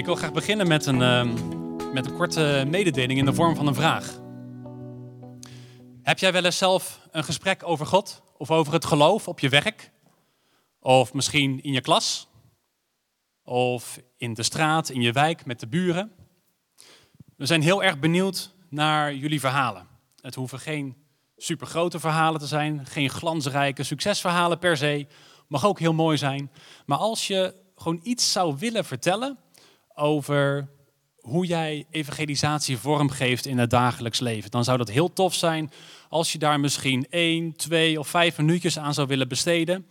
ik wil graag beginnen met een, ehm, met een korte mededeling in de vorm van een vraag. Heb jij wel eens zelf een gesprek over God of over het geloof op je werk? Of misschien in je klas? Of in de straat, in je wijk met de buren? We zijn heel erg benieuwd naar jullie verhalen. Het hoeven geen supergrote verhalen te zijn, geen glansrijke succesverhalen per se. Mag ook heel mooi zijn. Maar als je gewoon iets zou willen vertellen over hoe jij evangelisatie vormgeeft in het dagelijks leven, dan zou dat heel tof zijn als je daar misschien één, twee of vijf minuutjes aan zou willen besteden.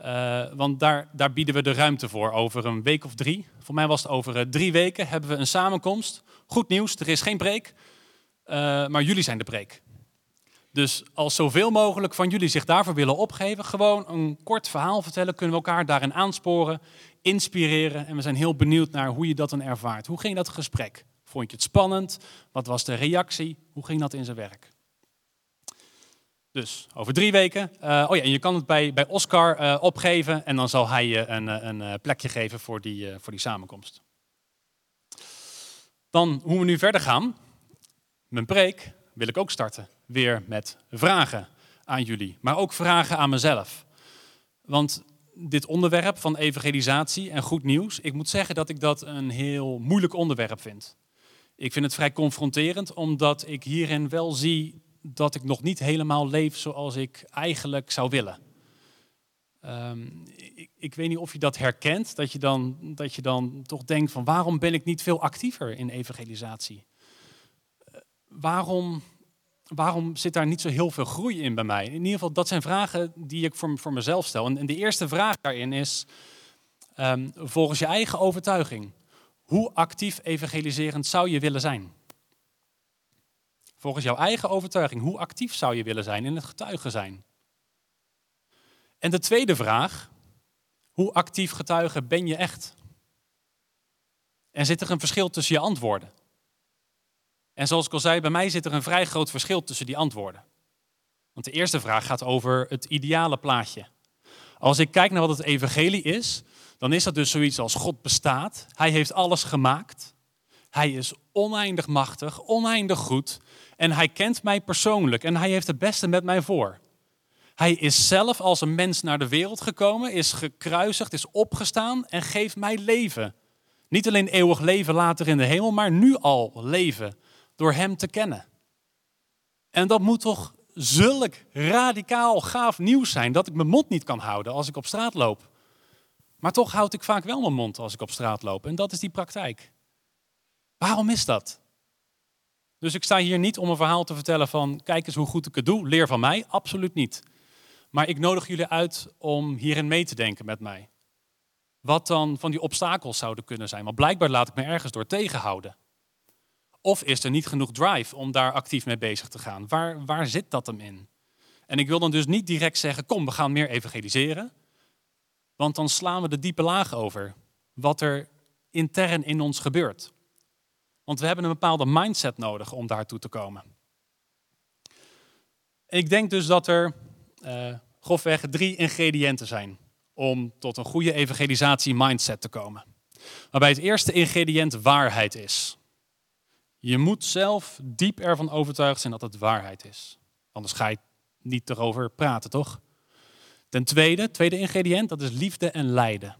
Uh, want daar, daar bieden we de ruimte voor over een week of drie. Voor mij was het over uh, drie weken hebben we een samenkomst. Goed nieuws, er is geen preek, uh, maar jullie zijn de preek. Dus als zoveel mogelijk van jullie zich daarvoor willen opgeven, gewoon een kort verhaal vertellen, kunnen we elkaar daarin aansporen, inspireren. En we zijn heel benieuwd naar hoe je dat ervaart. Hoe ging dat gesprek? Vond je het spannend? Wat was de reactie? Hoe ging dat in zijn werk? Dus over drie weken. Uh, oh ja, en je kan het bij, bij Oscar uh, opgeven en dan zal hij je een, een plekje geven voor die, voor die samenkomst. Dan hoe we nu verder gaan. Mijn preek wil ik ook starten. Weer met vragen aan jullie, maar ook vragen aan mezelf. Want dit onderwerp van evangelisatie en goed nieuws, ik moet zeggen dat ik dat een heel moeilijk onderwerp vind. Ik vind het vrij confronterend, omdat ik hierin wel zie dat ik nog niet helemaal leef zoals ik eigenlijk zou willen. Um, ik, ik, weet niet of je dat herkent, dat je, dan, dat je dan toch denkt van waarom ben ik niet veel actiever in evangelisatie? Uh, waarom, waarom zit daar niet zo heel veel groei in bij mij? In ieder geval, dat zijn vragen die ik voor, voor mezelf stel. En, de eerste vraag daarin is, um, volgens je eigen overtuiging, hoe actief evangeliserend zou je willen zijn? Volgens jouw eigen overtuiging, hoe actief zou je willen zijn in het getuigen zijn? En de tweede vraag, hoe actief getuige ben je echt? En zit er een verschil tussen je antwoorden? En zoals ik al zei, bij mij zit er een vrij groot verschil tussen die antwoorden. Want de eerste vraag gaat over het ideale plaatje. Als ik kijk naar wat het evangelie is, dan is dat dus zoiets als God bestaat. Hij heeft alles gemaakt. Hij is oneindig machtig, oneindig goed. En hij kent mij persoonlijk en hij heeft het beste met mij voor. Hij is zelf als een mens naar de wereld gekomen, is gekruisigd, is opgestaan en geeft mij leven. Niet alleen eeuwig leven later in de hemel, maar nu al leven door Hem te kennen. En dat moet toch zulk radicaal gaaf nieuws zijn dat ik mijn mond niet kan houden als ik op straat loop. Maar toch houd ik vaak wel mijn mond als ik op straat loop. En dat is die praktijk. Waarom is dat? Dus ik sta hier niet om een verhaal te vertellen van kijk eens hoe goed ik het doe, leer van mij. Absoluut niet. Maar ik nodig jullie uit om hierin mee te denken met mij. Wat dan van die obstakels zouden kunnen zijn. Want blijkbaar laat ik me ergens door tegenhouden. Of is er niet genoeg drive om daar actief mee bezig te gaan? Waar, waar zit dat hem in? En ik wil dan dus niet direct zeggen, kom, we gaan meer evangeliseren. Want dan slaan we de diepe laag over. Wat er intern in ons gebeurt. Want we hebben een bepaalde mindset nodig om daartoe te komen. Ik denk dus dat er uh, grofweg drie ingrediënten zijn om tot een goede evangelisatie mindset te komen. Waarbij het eerste ingrediënt waarheid is. Je moet zelf diep ervan overtuigd zijn dat het waarheid is. Anders ga je niet erover praten, toch? Ten tweede, tweede ingrediënt, dat is liefde en lijden.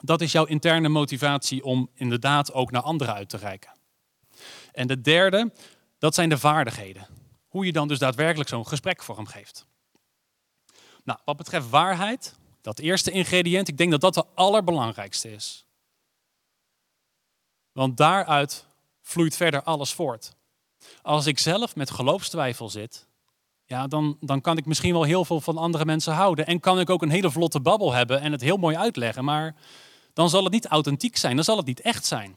Dat is jouw interne motivatie om inderdaad ook naar anderen uit te reiken. En de derde, dat zijn de vaardigheden. Hoe je dan dus daadwerkelijk zo'n gesprek vormgeeft. Nou, wat betreft waarheid, dat eerste ingrediënt, ik denk dat dat de allerbelangrijkste is. Want daaruit vloeit verder alles voort. Als ik zelf met geloofstwijfel zit, ja, dan, dan kan ik misschien wel heel veel van andere mensen houden. En kan ik ook een hele vlotte babbel hebben en het heel mooi uitleggen. Maar dan zal het niet authentiek zijn, dan zal het niet echt zijn.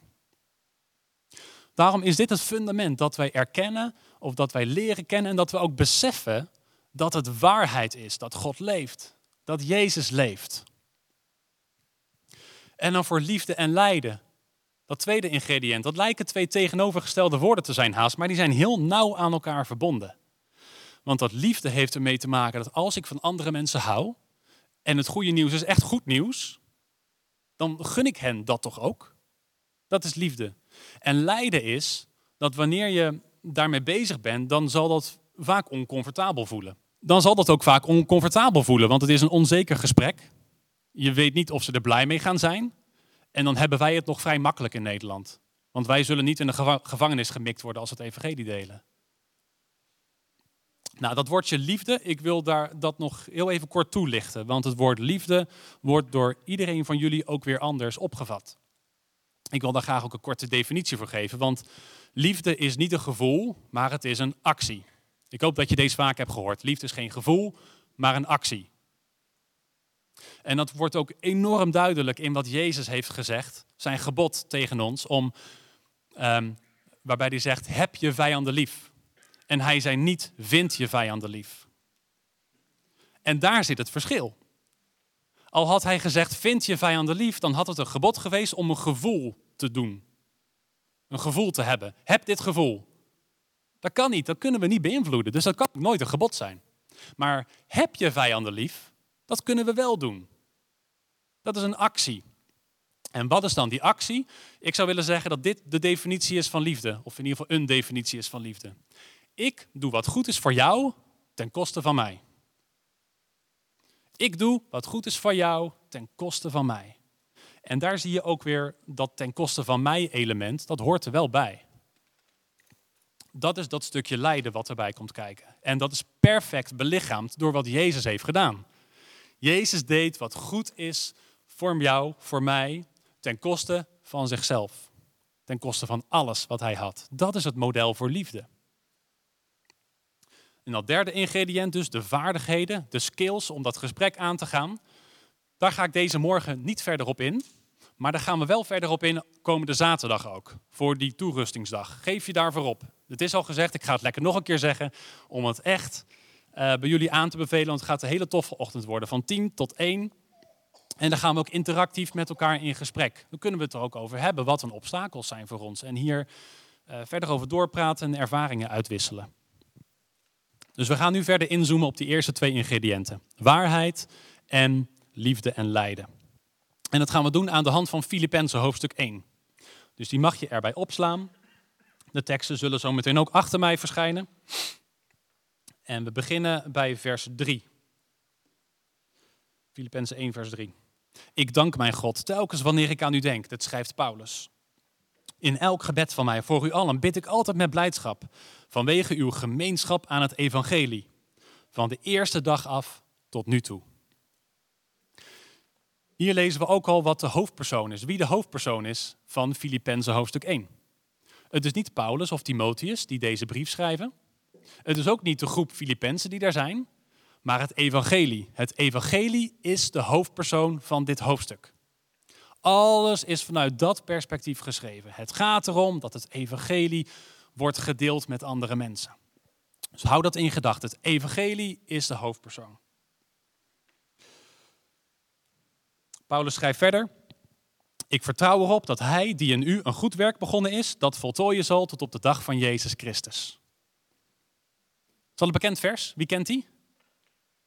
Daarom is dit het fundament dat wij erkennen of dat wij leren kennen en dat we ook beseffen dat het waarheid is, dat God leeft, dat Jezus leeft. En dan voor liefde en lijden. Dat tweede ingrediënt, dat lijken twee tegenovergestelde woorden te zijn haast, maar die zijn heel nauw aan elkaar verbonden. Want dat liefde heeft ermee te maken dat als ik van andere mensen hou, en het goede nieuws is echt goed nieuws, dan gun ik hen dat toch ook? Dat is liefde. En lijden is dat wanneer je daarmee bezig bent, dan zal dat vaak oncomfortabel voelen. Dan zal dat ook vaak oncomfortabel voelen, want het is een onzeker gesprek. Je weet niet of ze er blij mee gaan zijn. En dan hebben wij het nog vrij makkelijk in Nederland. Want wij zullen niet in de gevangenis gemikt worden als we het evangelie delen. Nou, dat woordje liefde, ik wil daar dat nog heel even kort toelichten. Want het woord liefde wordt door iedereen van jullie ook weer anders opgevat. Ik wil daar graag ook een korte definitie voor geven. Want liefde is niet een gevoel, maar het is een actie. Ik hoop dat je deze vaak hebt gehoord. Liefde is geen gevoel, maar een actie. En dat wordt ook enorm duidelijk in wat Jezus heeft gezegd, zijn gebod tegen ons, om, um, waarbij hij zegt, heb je vijanden lief. En hij zei niet, vind je vijanden lief. En daar zit het verschil. Al had hij gezegd, vind je vijanden lief, dan had het een gebod geweest om een gevoel te doen. Een gevoel te hebben. Heb dit gevoel. Dat kan niet, dat kunnen we niet beïnvloeden. Dus dat kan nooit een gebod zijn. Maar heb je vijanden lief, dat kunnen we wel doen. Dat is een actie. En wat is dan die actie? Ik zou willen zeggen dat dit de definitie is van liefde. Of in ieder geval een definitie is van liefde. Ik doe wat goed is voor jou ten koste van mij. Ik doe wat goed is voor jou ten koste van mij. En daar zie je ook weer dat ten koste van mij element, dat hoort er wel bij. Dat is dat stukje lijden wat erbij komt kijken. En dat is perfect belichaamd door wat Jezus heeft gedaan. Jezus deed wat goed is voor jou, voor mij, ten koste van zichzelf. Ten koste van alles wat hij had. Dat is het model voor liefde. En dat derde ingrediënt dus, de vaardigheden, de skills om dat gesprek aan te gaan. Daar ga ik deze morgen niet verder op in. Maar daar gaan we wel verder op in komende zaterdag ook. Voor die toerustingsdag. Geef je daarvoor op. Het is al gezegd, ik ga het lekker nog een keer zeggen. Om het echt bij jullie aan te bevelen. Want het gaat een hele toffe ochtend worden. Van 10 tot 1. En dan gaan we ook interactief met elkaar in gesprek. Dan kunnen we het er ook over hebben wat een obstakels zijn voor ons. En hier uh, verder over doorpraten en ervaringen uitwisselen. Dus we gaan nu verder inzoomen op die eerste twee ingrediënten. Waarheid en liefde en lijden. En dat gaan we doen aan de hand van Filippenzen hoofdstuk 1. Dus die mag je erbij opslaan. De teksten zullen zo meteen ook achter mij verschijnen. En we beginnen bij vers 3. Filippenzen 1, vers 3. Ik dank mijn God telkens wanneer ik aan u denk, dat schrijft Paulus. In elk gebed van mij voor u allen bid ik altijd met blijdschap, vanwege uw gemeenschap aan het evangelie, van de eerste dag af tot nu toe. Hier lezen we ook al wat de hoofdpersoon is, wie de hoofdpersoon is van Filippenzen hoofdstuk 1. Het is niet Paulus of Timotheus die deze brief schrijven. Het is ook niet de groep Filippenzen die daar zijn, maar het evangelie. Het evangelie is de hoofdpersoon van dit hoofdstuk. Alles is vanuit dat perspectief geschreven. Het gaat erom dat het evangelie wordt gedeeld met andere mensen. Dus hou dat in gedachten. Het evangelie is de hoofdpersoon. Paulus schrijft verder. Ik vertrouw erop dat hij die in u een goed werk begonnen is, dat voltooien zal tot op de dag van Jezus Christus. Dat een bekend vers? Wie kent die?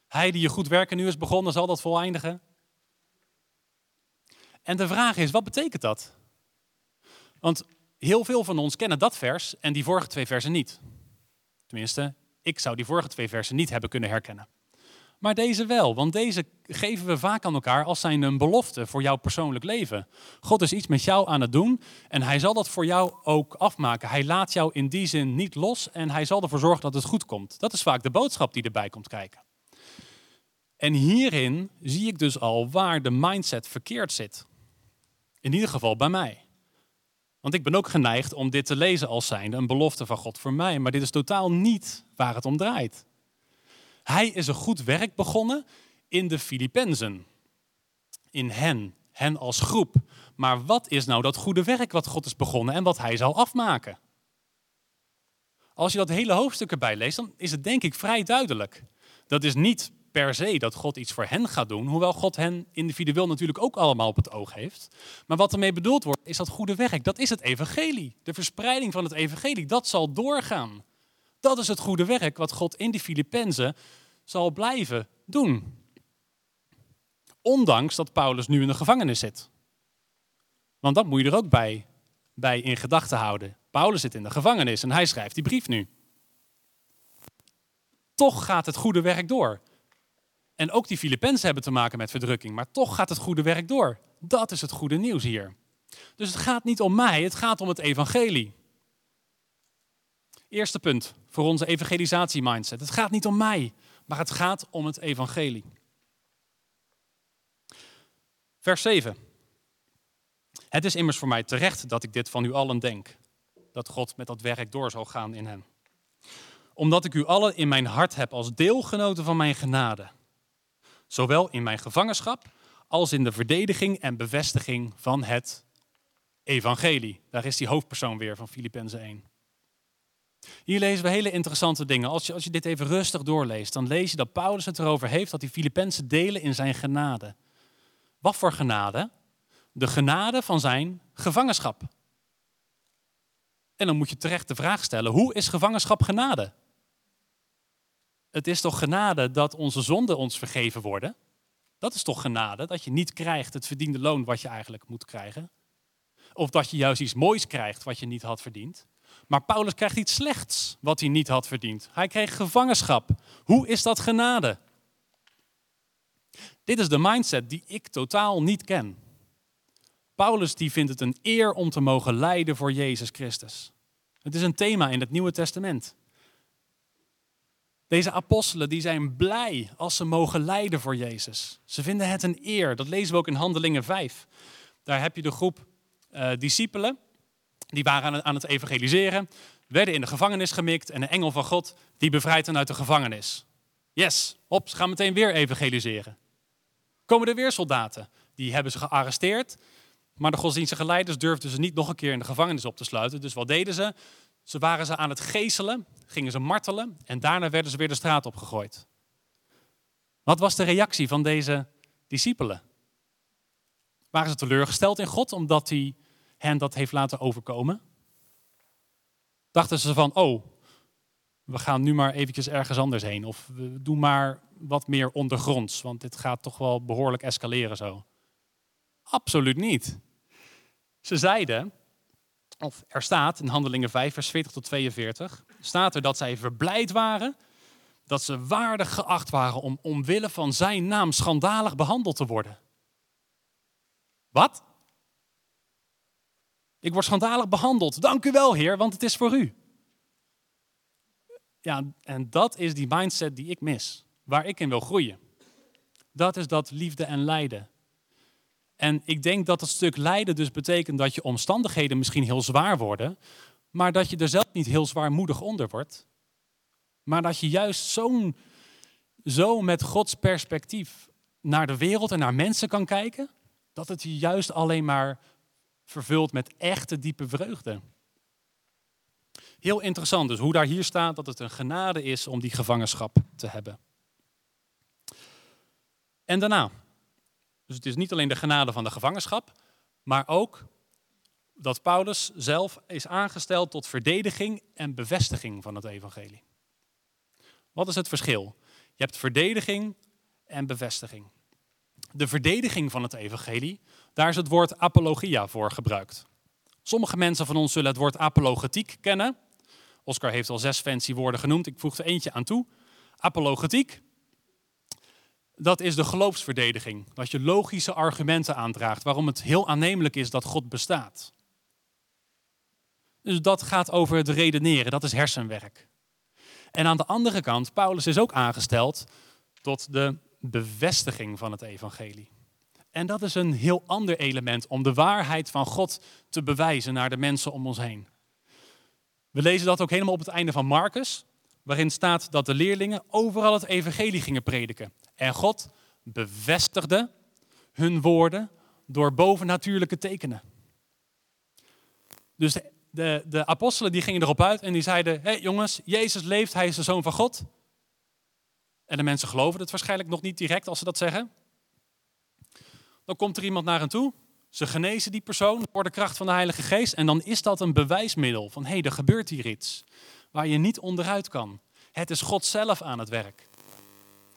Hij die je goed werk in u is begonnen, zal dat voleindigen. En de vraag is, wat betekent dat? Want heel veel van ons kennen dat vers en die vorige twee versen niet. Tenminste, ik zou die vorige twee versen niet hebben kunnen herkennen. Maar deze wel, want deze geven we vaak aan elkaar als zijn een belofte voor jouw persoonlijk leven. God is iets met jou aan het doen en hij zal dat voor jou ook afmaken. Hij laat jou in die zin niet los en hij zal ervoor zorgen dat het goed komt. Dat is vaak de boodschap die erbij komt kijken. En hierin zie ik dus al waar de mindset verkeerd zit. In ieder geval bij mij. Want ik ben ook geneigd om dit te lezen als zijnde een belofte van God voor mij. Maar dit is totaal niet waar het om draait. Hij is een goed werk begonnen in de Filippenzen. In hen, hen als groep. Maar wat is nou dat goede werk wat God is begonnen en wat hij zal afmaken? Als je dat hele hoofdstuk erbij leest, dan is het denk ik vrij duidelijk. Dat is niet per se dat God iets voor hen gaat doen, hoewel God hen individueel natuurlijk ook allemaal op het oog heeft. Maar wat ermee bedoeld wordt, is dat goede werk. Dat is het evangelie. De verspreiding van het evangelie, dat zal doorgaan. Dat is het goede werk wat God in die Filippenzen zal blijven doen. Ondanks dat Paulus nu in de gevangenis zit. Want dat moet je er ook bij bij in gedachten houden. Paulus zit in de gevangenis en hij schrijft die brief nu. Toch gaat het goede werk door. En ook die Filippenzen hebben te maken met verdrukking, maar toch gaat het goede werk door. Dat is het goede nieuws hier. Dus het gaat niet om mij, het gaat om het evangelie. Eerste punt voor onze evangelisatie-mindset. Het gaat niet om mij, maar het gaat om het evangelie. Vers 7. Het is immers voor mij terecht dat ik dit van u allen denk. Dat God met dat werk door zal gaan in hen. Omdat ik u allen in mijn hart heb als deelgenoten van mijn genade. Zowel in mijn gevangenschap als in de verdediging en bevestiging van het evangelie. Daar is die hoofdpersoon weer van Filippenzen 1. Hier lezen we hele interessante dingen. Als je, als je dit even rustig doorleest, dan lees je dat Paulus het erover heeft dat die Filippenzen delen in zijn genade. Wat voor genade? De genade van zijn gevangenschap. En dan moet je terecht de vraag stellen, hoe is gevangenschap genade? Het is toch genade dat onze zonden ons vergeven worden? Dat is toch genade, dat je niet krijgt het verdiende loon wat je eigenlijk moet krijgen? Of dat je juist iets moois krijgt wat je niet had verdiend? Maar Paulus krijgt iets slechts wat hij niet had verdiend. Hij kreeg gevangenschap. Hoe is dat genade? Dit is de mindset die ik totaal niet ken. Paulus die vindt het een eer om te mogen lijden voor Jezus Christus. Het is een thema in het Nieuwe Testament. Deze apostelen die zijn blij als ze mogen lijden voor Jezus. Ze vinden het een eer. Dat lezen we ook in Handelingen 5. Daar heb je de groep uh, discipelen. Die waren aan het evangeliseren. Werden in de gevangenis gemikt. En de engel van God die bevrijdt hen uit de gevangenis. Yes, op, ze gaan meteen weer evangeliseren. Komen er weer soldaten. Die hebben ze gearresteerd. Maar de godsdienstige leiders durfden ze niet nog een keer in de gevangenis op te sluiten. Dus wat deden ze? Ze waren ze aan het geeselen, gingen ze martelen en daarna werden ze weer de straat opgegooid. Wat was de reactie van deze discipelen? Waren ze teleurgesteld in God omdat hij hen dat heeft laten overkomen? Dachten ze van, oh, we gaan nu maar eventjes ergens anders heen. Of we doen maar wat meer ondergronds, want dit gaat toch wel behoorlijk escaleren zo. Absoluut niet. Ze zeiden, of er staat in Handelingen 5, vers 40 tot 42, staat er dat zij verblijd waren dat ze waardig geacht waren om omwille van zijn naam schandalig behandeld te worden. Wat? Ik word schandalig behandeld. Dank u wel, Heer, want het is voor u. Ja, en dat is die mindset die ik mis, waar ik in wil groeien. Dat is dat liefde en lijden. En ik denk dat het stuk lijden dus betekent dat je omstandigheden misschien heel zwaar worden, maar dat je er zelf niet heel zwaarmoedig onder wordt. Maar dat je juist zo'n, zo met Gods perspectief naar de wereld en naar mensen kan kijken, dat het je juist alleen maar vervult met echte diepe vreugde. Heel interessant dus hoe daar hier staat dat het een genade is om die gevangenschap te hebben. En daarna, dus het is niet alleen de genade van de gevangenschap, maar ook dat Paulus zelf is aangesteld tot verdediging en bevestiging van het evangelie. Wat is het verschil? Je hebt verdediging en bevestiging. De verdediging van het evangelie, daar is het woord apologia voor gebruikt. Sommige mensen van ons zullen het woord apologetiek kennen. Oscar heeft al zes fancy woorden genoemd, ik voeg er eentje aan toe. Apologetiek, dat is de geloofsverdediging. Dat je logische argumenten aandraagt waarom het heel aannemelijk is dat God bestaat. Dus dat gaat over het redeneren, dat is hersenwerk. En aan de andere kant, Paulus is ook aangesteld tot de bevestiging van het evangelie. En dat is een heel ander element om de waarheid van God te bewijzen naar de mensen om ons heen. We lezen dat ook helemaal op het einde van Marcus, waarin staat dat de leerlingen overal het evangelie gingen prediken. En God bevestigde hun woorden door bovennatuurlijke tekenen. Dus de, de, apostelen die gingen erop uit en die zeiden, hé hey jongens, Jezus leeft, hij is de zoon van God. En de mensen geloven het waarschijnlijk nog niet direct als ze dat zeggen. Dan komt er iemand naar hen toe, ze genezen die persoon door de kracht van de Heilige Geest en dan is dat een bewijsmiddel van hey, er gebeurt hier iets waar je niet onderuit kan. Het is God zelf aan het werk.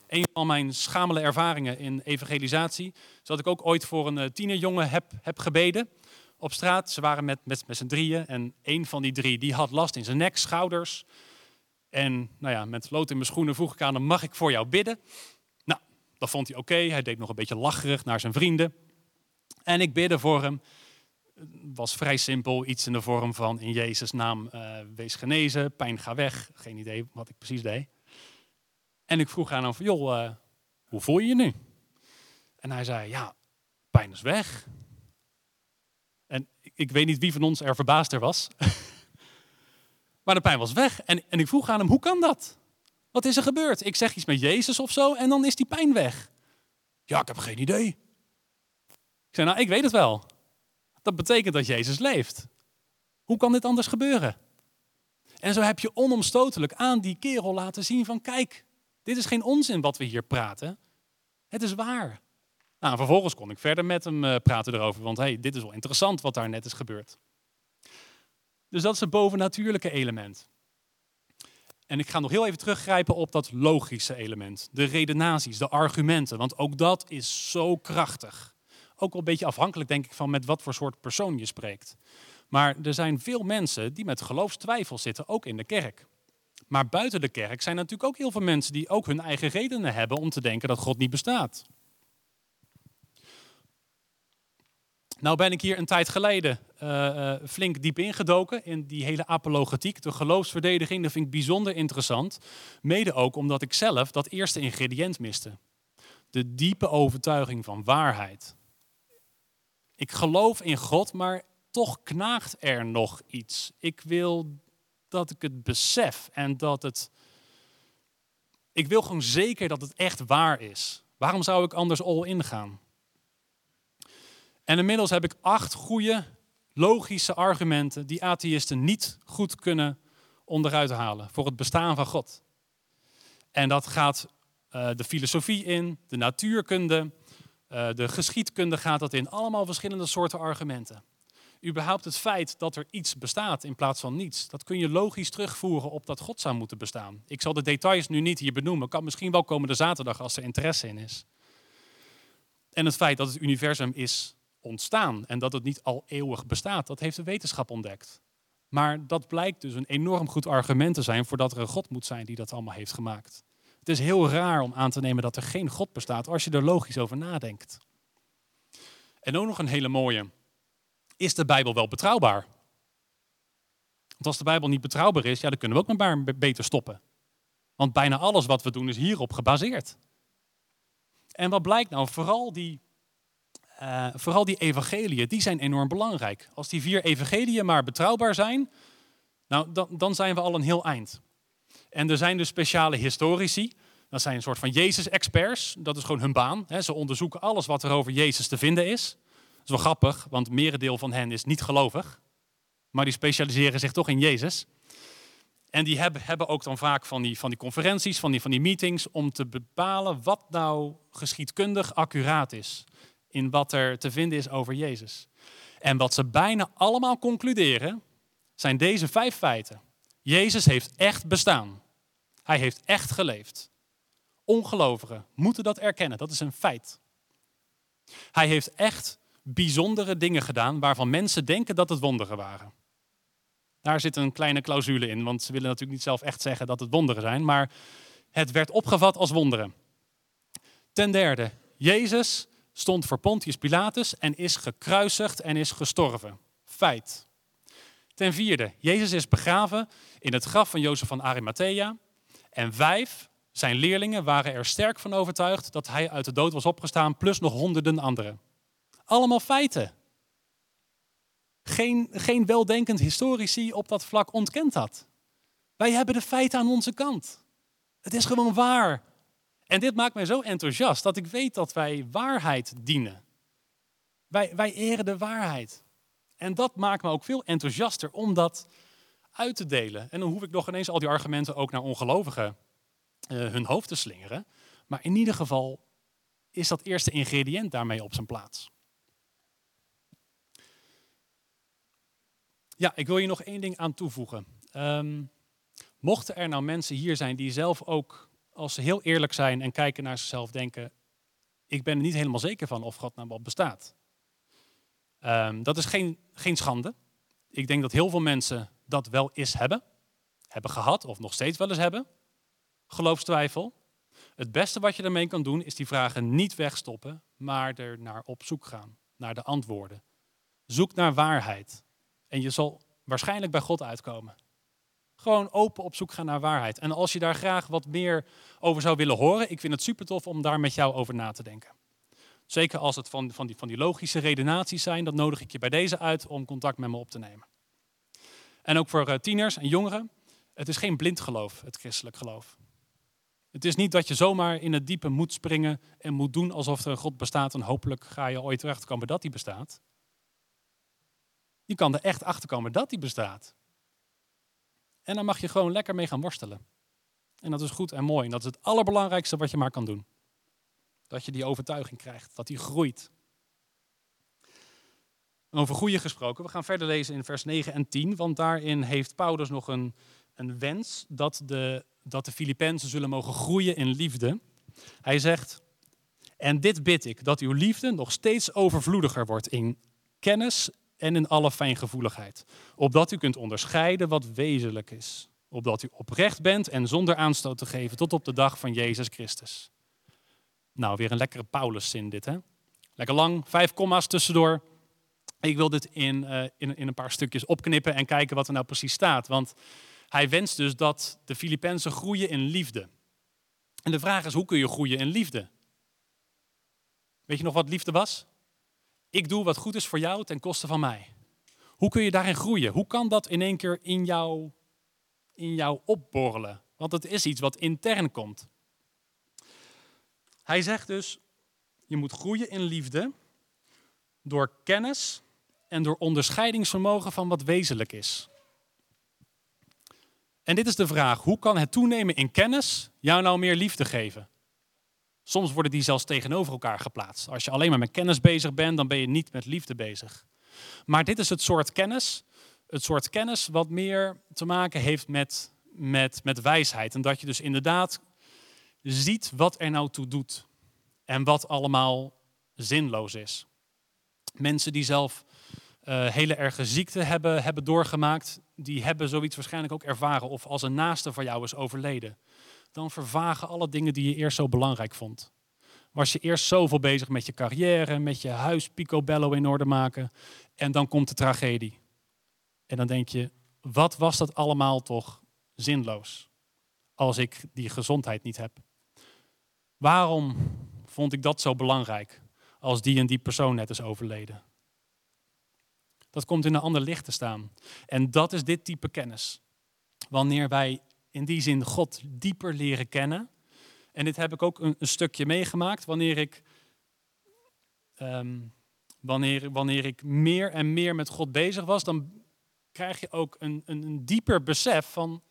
Een van mijn schamele ervaringen in evangelisatie is dat ik ook ooit voor een eh, tienerjongen heb, heb gebeden op straat. Ze waren met, met, met z'n drieën en een van die drie die had last in zijn nek, schouders. En nou ja, met lood in mijn schoenen vroeg ik aan hem, mag ik voor jou bidden? Nou, dat vond hij oké. Hij deed nog een beetje lacherig naar zijn vrienden. En ik bidde voor hem. Het was vrij simpel, iets in de vorm van in Jezus' naam uh, wees genezen, pijn ga weg. Geen idee wat ik precies deed. En ik vroeg aan hem van, joh, uh, hoe voel je je nu? En hij zei, ja, pijn is weg. En ik, ik weet niet wie van ons er verbaasder was. maar de pijn was weg. En, en ik vroeg aan hem, hoe kan dat? Wat is er gebeurd? Ik zeg iets met Jezus of zo en dan is die pijn weg. Ja, ik heb geen idee. Ik zei, nou, ik weet het wel. Dat betekent dat Jezus leeft. Hoe kan dit anders gebeuren? En zo heb je onomstotelijk aan die kerel laten zien van, kijk, dit is geen onzin wat we hier praten. Het is waar. Nou, vervolgens kon ik verder met hem uh, praten erover, want hey, dit is wel interessant wat daar net is gebeurd. Dus dat is het bovennatuurlijke element. En ik ga nog heel even teruggrijpen op dat logische element. De redenaties, de argumenten, want ook dat is zo krachtig. Ook wel een beetje afhankelijk, denk ik, van met wat voor soort persoon je spreekt. Maar er zijn veel mensen die met geloofstwijfel zitten, ook in de kerk. Maar buiten de kerk zijn natuurlijk ook heel veel mensen die ook hun eigen redenen hebben om te denken dat God niet bestaat. Nou ben ik hier een tijd geleden uh, uh, flink diep ingedoken in die hele apologetiek, de geloofsverdediging. Dat vind ik bijzonder interessant. Mede ook omdat ik zelf dat eerste ingrediënt miste. De diepe overtuiging van waarheid. Ik geloof in God, maar toch knaagt er nog iets. Ik wil dat ik het besef en dat het. Ik wil gewoon zeker dat het echt waar is. Waarom zou ik anders all in gaan? En inmiddels heb ik acht goede, logische argumenten die atheïsten niet goed kunnen onderuit halen voor het bestaan van God. En dat gaat uh, de filosofie in, de natuurkunde, uh, de geschiedkunde gaat dat in. Allemaal verschillende soorten argumenten. Überhaupt het feit dat er iets bestaat in plaats van niets, dat kun je logisch terugvoeren op dat God zou moeten bestaan. Ik zal de details nu niet hier benoemen, kan misschien wel komende zaterdag als er interesse in is. En het feit dat het universum is ontstaan en dat het niet al eeuwig bestaat. Dat heeft de wetenschap ontdekt. Maar dat blijkt dus een enorm goed argument te zijn voordat er een God moet zijn die dat allemaal heeft gemaakt. Het is heel raar om aan te nemen dat er geen God bestaat als je er logisch over nadenkt. En ook nog een hele mooie. Is de Bijbel wel betrouwbaar? Want als de Bijbel niet betrouwbaar is, ja, dan kunnen we ook maar beter stoppen. Want bijna alles wat we doen is hierop gebaseerd. En wat blijkt nou? Vooral die uh, vooral die evangeliën, die zijn enorm belangrijk. Als die vier evangeliën maar betrouwbaar zijn, nou, dan, dan zijn we al een heel eind. En er zijn dus speciale historici, dat zijn een soort van Jezus-experts. Dat is gewoon hun baan. Ze onderzoeken alles wat er over Jezus te vinden is. Dat is wel grappig, want merendeel van hen is niet gelovig. Maar die specialiseren zich toch in Jezus. En die hebben, hebben ook dan vaak van die, van die conferenties, van die, van die meetings, om te bepalen wat nou geschiedkundig accuraat is in wat er te vinden is over Jezus. En wat ze bijna allemaal concluderen, zijn deze vijf feiten. Jezus heeft echt bestaan. Hij heeft echt geleefd. Ongelovigen moeten dat erkennen, dat is een feit. Hij heeft echt bijzondere dingen gedaan waarvan mensen denken dat het wonderen waren. Daar zit een kleine clausule in, want ze willen natuurlijk niet zelf echt zeggen dat het wonderen zijn, maar het werd opgevat als wonderen. Ten derde, Jezus stond voor Pontius Pilatus en is gekruisigd en is gestorven. Feit. Ten vierde, Jezus is begraven in het graf van Jozef van Arimathea. En vijf, zijn leerlingen waren er sterk van overtuigd dat hij uit de dood was opgestaan, plus nog honderden anderen. Allemaal feiten. Geen, geen weldenkend historici op dat vlak ontkent dat. Wij hebben de feiten aan onze kant. Het is gewoon waar. En dit maakt mij zo enthousiast dat ik weet dat wij waarheid dienen. Wij, wij eren de waarheid. En dat maakt me ook veel enthousiaster om dat uit te delen. En dan hoef ik nog ineens al die argumenten ook naar ongelovigen uh, hun hoofd te slingeren. Maar in ieder geval is dat eerste ingrediënt daarmee op zijn plaats. Ja, ik wil je nog één ding aan toevoegen. Um, mochten er nou mensen hier zijn die zelf ook als ze heel eerlijk zijn en kijken naar zichzelf, denken: Ik ben er niet helemaal zeker van of God nou wel bestaat. Ehm, dat is geen, geen schande. Ik denk dat heel veel mensen dat wel eens hebben, hebben gehad of nog steeds wel eens hebben. Geloofstwijfel. Het beste wat je daarmee kan doen is die vragen niet wegstoppen, maar er naar op zoek gaan, naar de antwoorden. Zoek naar waarheid. En je zal waarschijnlijk bij God uitkomen. Gewoon open op zoek gaan naar waarheid. En als je daar graag wat meer over zou willen horen, ik vind het super tof om daar met jou over na te denken. Zeker als het van, van, die, van die logische redenaties zijn, dan nodig ik je bij deze uit om contact met me op te nemen. En ook voor eh, tieners en jongeren, het is geen blind geloof, het christelijk geloof. Het is niet dat je zomaar in het diepe moet springen en moet doen alsof er een God bestaat en hopelijk ga je ooit terechtkomen dat hij bestaat. Je kan er echt achter komen dat hij bestaat. En dan mag je gewoon lekker mee gaan worstelen. En dat is goed en mooi. En dat is het allerbelangrijkste wat je maar kan doen. Dat je die overtuiging krijgt, dat die groeit. Over groeien gesproken, we gaan verder lezen in vers 9 en 10, want daarin heeft Paulus nog een, een wens dat de, dat de zullen mogen groeien in liefde. Hij zegt, en dit bid ik, dat uw liefde nog steeds overvloediger wordt in kennis en in alle fijngevoeligheid. Opdat u kunt onderscheiden wat wezenlijk is. Opdat u oprecht bent en zonder aanstoot te geven tot op de dag van Jezus Christus. Nou, weer een lekkere Pauluszin dit, hè? Lekker lang, vijf komma's tussendoor. Ik wil dit in, uh, in, in een paar stukjes opknippen en kijken wat er nou precies staat. Want hij wenst dus dat de Filippenzen groeien in liefde. En de vraag is, hoe kun je groeien in liefde? Weet je nog wat liefde was? Ik doe wat goed is voor jou ten koste van mij. Hoe kun je daarin groeien? Hoe kan dat in één keer in jou, in jou opborrelen? Want het is iets wat intern komt. Hij zegt dus, je moet groeien in liefde door kennis en door onderscheidingsvermogen van wat wezenlijk is. En dit is de vraag, hoe kan het toenemen in kennis jou nou meer liefde geven? Soms worden die zelfs tegenover elkaar geplaatst. Als je alleen maar met kennis bezig bent, dan ben je niet met liefde bezig. Maar dit is het soort kennis, het soort kennis wat meer te maken heeft met, met, met wijsheid. En dat je dus inderdaad ziet wat er nou toe doet. En wat allemaal zinloos is. Mensen die zelf uh, hele erge ziekte hebben, hebben doorgemaakt, die hebben zoiets waarschijnlijk ook ervaren. Of als een naaste van jou is overleden dan vervagen alle dingen die je eerst zo belangrijk vond. Was je eerst zoveel bezig met je carrière, met je huis picobello in orde maken en dan komt de tragedie. En dan denk je, wat was dat allemaal toch zinloos als ik die gezondheid niet heb? Waarom vond ik dat zo belangrijk als die en die persoon net is overleden? Dat komt in een ander licht te staan. En dat is dit type kennis. Wanneer wij in die zin God dieper leren kennen. En dit heb ik ook een, stukje meegemaakt wanneer ik, um, wanneer, wanneer ik meer en meer met God bezig was, dan krijg je ook een, een, een dieper besef van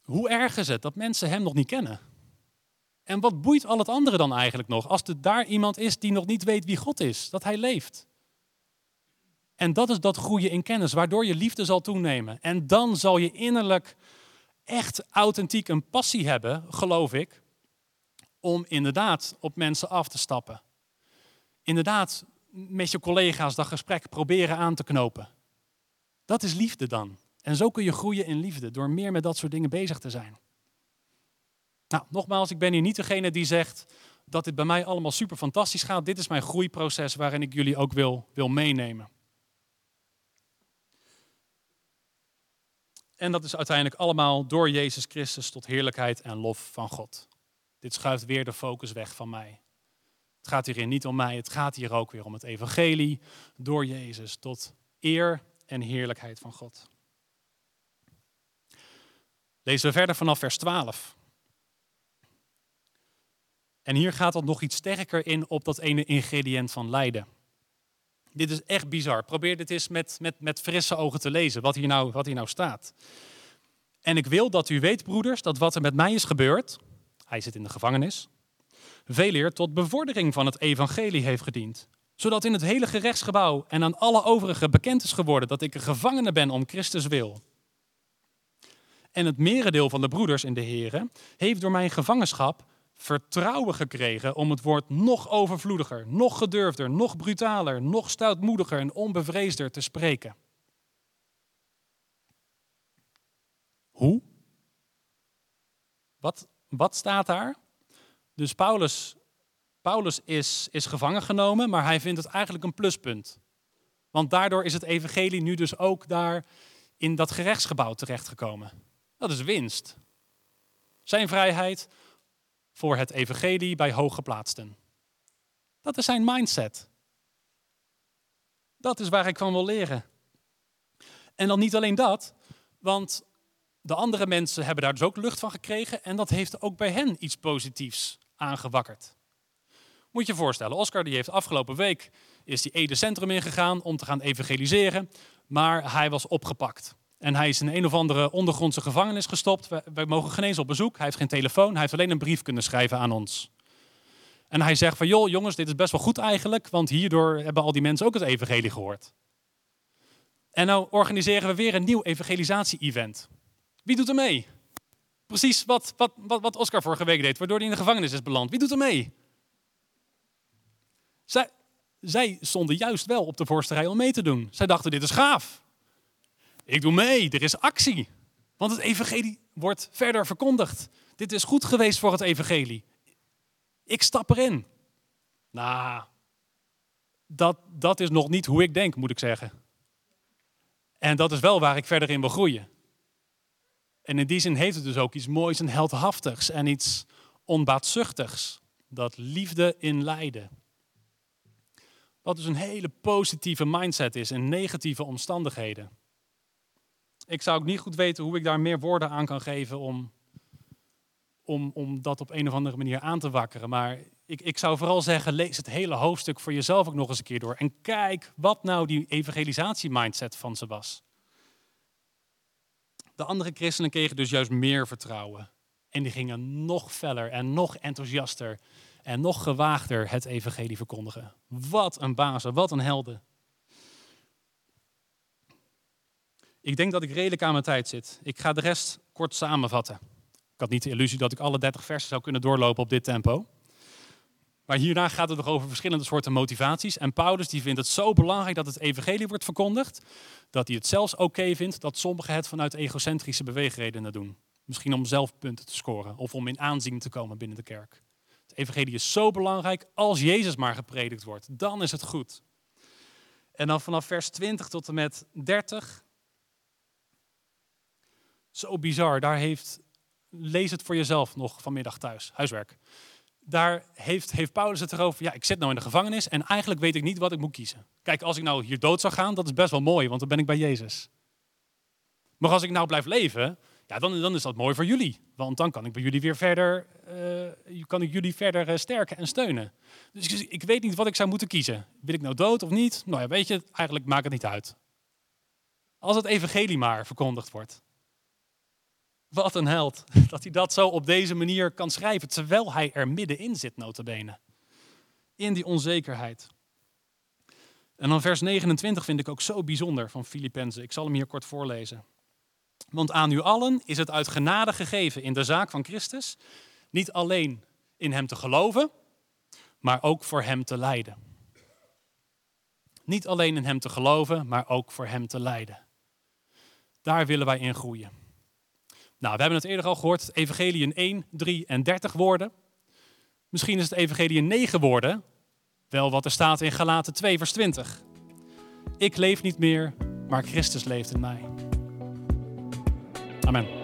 hoe erg is het dat mensen Hem nog niet kennen. En wat boeit al het andere dan eigenlijk nog? Als er daar iemand is die nog niet weet wie God is, dat Hij leeft. En dat is dat groeien in kennis, waardoor je liefde zal toenemen. En dan zal je innerlijk echt authentiek een passie hebben, geloof ik, om inderdaad op mensen af te stappen. Inderdaad met je collega's dat gesprek proberen aan te knopen. Dat is liefde dan. En zo kun je groeien in liefde, door meer met dat soort dingen bezig te zijn. Nou, nogmaals, ik ben hier niet degene die zegt dat dit bij mij allemaal super fantastisch gaat. Dit is mijn groeiproces waarin ik jullie ook wil, wil meenemen. En dat is uiteindelijk allemaal door Jezus Christus tot heerlijkheid en lof van God. Dit schuift weer de focus weg van mij. Het gaat hierin niet om mij, het gaat hier ook weer om het evangelie door Jezus tot eer en heerlijkheid van God. Lezen we verder vanaf vers 12. En hier gaat het nog iets sterker in op dat ene ingrediënt van lijden. Dit is echt bizar. Probeer dit eens met, met, met frisse ogen te lezen, wat hier, nou, wat hier nou staat. En ik wil dat u weet, broeders, dat wat er met mij is gebeurd, hij zit in de gevangenis, veel eer tot bevordering van het evangelie heeft gediend. Zodat in het hele gerechtsgebouw en aan alle overigen bekend is geworden dat ik een gevangene ben om Christus wil. En het merendeel van de broeders in de Heren heeft door mijn gevangenschap vertrouwen gekregen om het woord nog overvloediger, nog gedurfder, nog brutaler, nog stoutmoediger en onbevreesder te spreken. Hoe? Wat, wat staat daar? Dus Paulus, Paulus is, is gevangen genomen, maar hij vindt het eigenlijk een pluspunt. Want daardoor is het evangelie nu dus ook daar in dat gerechtsgebouw terechtgekomen. Dat is winst. Zijn vrijheid voor het evangelie bij hooggeplaatsten. Dat is zijn mindset. Dat is waar ik van wil leren. En dan niet alleen dat, want de andere mensen hebben daar dus ook lucht van gekregen en dat heeft ook bij hen iets positiefs aangewakkerd. Moet je je voorstellen, Oscar die heeft afgelopen week is die Ede Centrum ingegaan om te gaan evangeliseren, maar hij was opgepakt. En hij is in een of andere ondergrondse gevangenis gestopt. Wij, mogen geen eens op bezoek. Hij heeft geen telefoon. Hij heeft alleen een brief kunnen schrijven aan ons. En hij zegt van, joh jongens, dit is best wel goed eigenlijk, want hierdoor hebben al die mensen ook het evangelie gehoord. En nou organiseren we weer een nieuw evangelisatie-event. Wie doet er mee? Precies wat, wat, wat, wat Oscar vorige week deed, waardoor hij in de gevangenis is beland. Wie doet er mee? Zij, zij stonden juist wel op de voorste rij om mee te doen. Zij dachten, dit is gaaf. Ik doe mee, er is actie. Want het evangelie wordt verder verkondigd. Dit is goed geweest voor het evangelie. Ik stap erin. Nou, dat, dat is nog niet hoe ik denk, moet ik zeggen. En dat is wel waar ik verder in wil groeien. En in die zin heeft het dus ook iets moois en heldhaftigs en iets onbaatzuchtigs. Dat liefde in lijden. Wat dus een hele positieve mindset is in negatieve omstandigheden. Ik zou ook niet goed weten hoe ik daar meer woorden aan kan geven om, om, om dat op een of andere manier aan te wakkeren. Maar ik, ik zou vooral zeggen, lees het hele hoofdstuk voor jezelf ook nog eens een keer door. En kijk wat nou die evangelisatie-mindset van ze was. De andere christenen kregen dus juist meer vertrouwen. En die gingen nog feller en nog enthousiaster en nog gewaagder het evangelie verkondigen. Wat een bazen, wat een helden. Ik denk dat ik redelijk aan mijn tijd zit. Ik ga de rest kort samenvatten. Ik had niet de illusie dat ik alle 30 versen zou kunnen doorlopen op dit tempo. Maar hierna gaat het nog over verschillende soorten motivaties. En Paulus die vindt het zo belangrijk dat het evangelie wordt verkondigd, dat hij het zelfs oké vindt dat sommigen het vanuit egocentrische beweegredenen doen. Misschien om zelf punten te scoren of om in aanzien te komen binnen de kerk. Het evangelie is zo belangrijk, als Jezus maar gepredikt wordt, dan is het goed. En dan vanaf vers 20 tot en met 30 zo bizar. Daar heeft, lees het voor jezelf nog vanmiddag thuis, huiswerk. Daar heeft, heeft Paulus het erover, ja, ik zit nou in de gevangenis en eigenlijk weet ik niet wat ik moet kiezen. Kijk, als ik nou hier dood zou gaan, dat is best wel mooi, want dan ben ik bij Jezus. Maar als ik nou blijf leven, ja, dan, dan is dat mooi voor jullie. Want dan kan ik bij jullie weer verder, uh, kan ik jullie verder uh, sterken en steunen. Dus ik, ik, weet niet wat ik zou moeten kiezen. Wil ik nou dood of niet? Nou ja, weet je, eigenlijk maakt het niet uit. Als het evangelie maar verkondigd wordt. Wat een held. Dat hij dat zo op deze manier kan schrijven, terwijl hij er middenin zit, notabene. In die onzekerheid. En dan vers 29 vind ik ook zo bijzonder van Filippenzen. Ik zal hem hier kort voorlezen. Want aan u allen is het uit genade gegeven in de zaak van Christus, niet alleen in hem te geloven, maar ook voor hem te lijden. Niet alleen in hem te geloven, maar ook voor hem te lijden. Daar willen wij in groeien. Nou, we hebben het eerder al gehoord, het evangelie in 1, 3 en 30 woorden. Misschien is het evangelie in 9 woorden, wel wat er staat in Galaten 2, vers 20. Ik leef niet meer, maar Christus leeft in mij. Amen.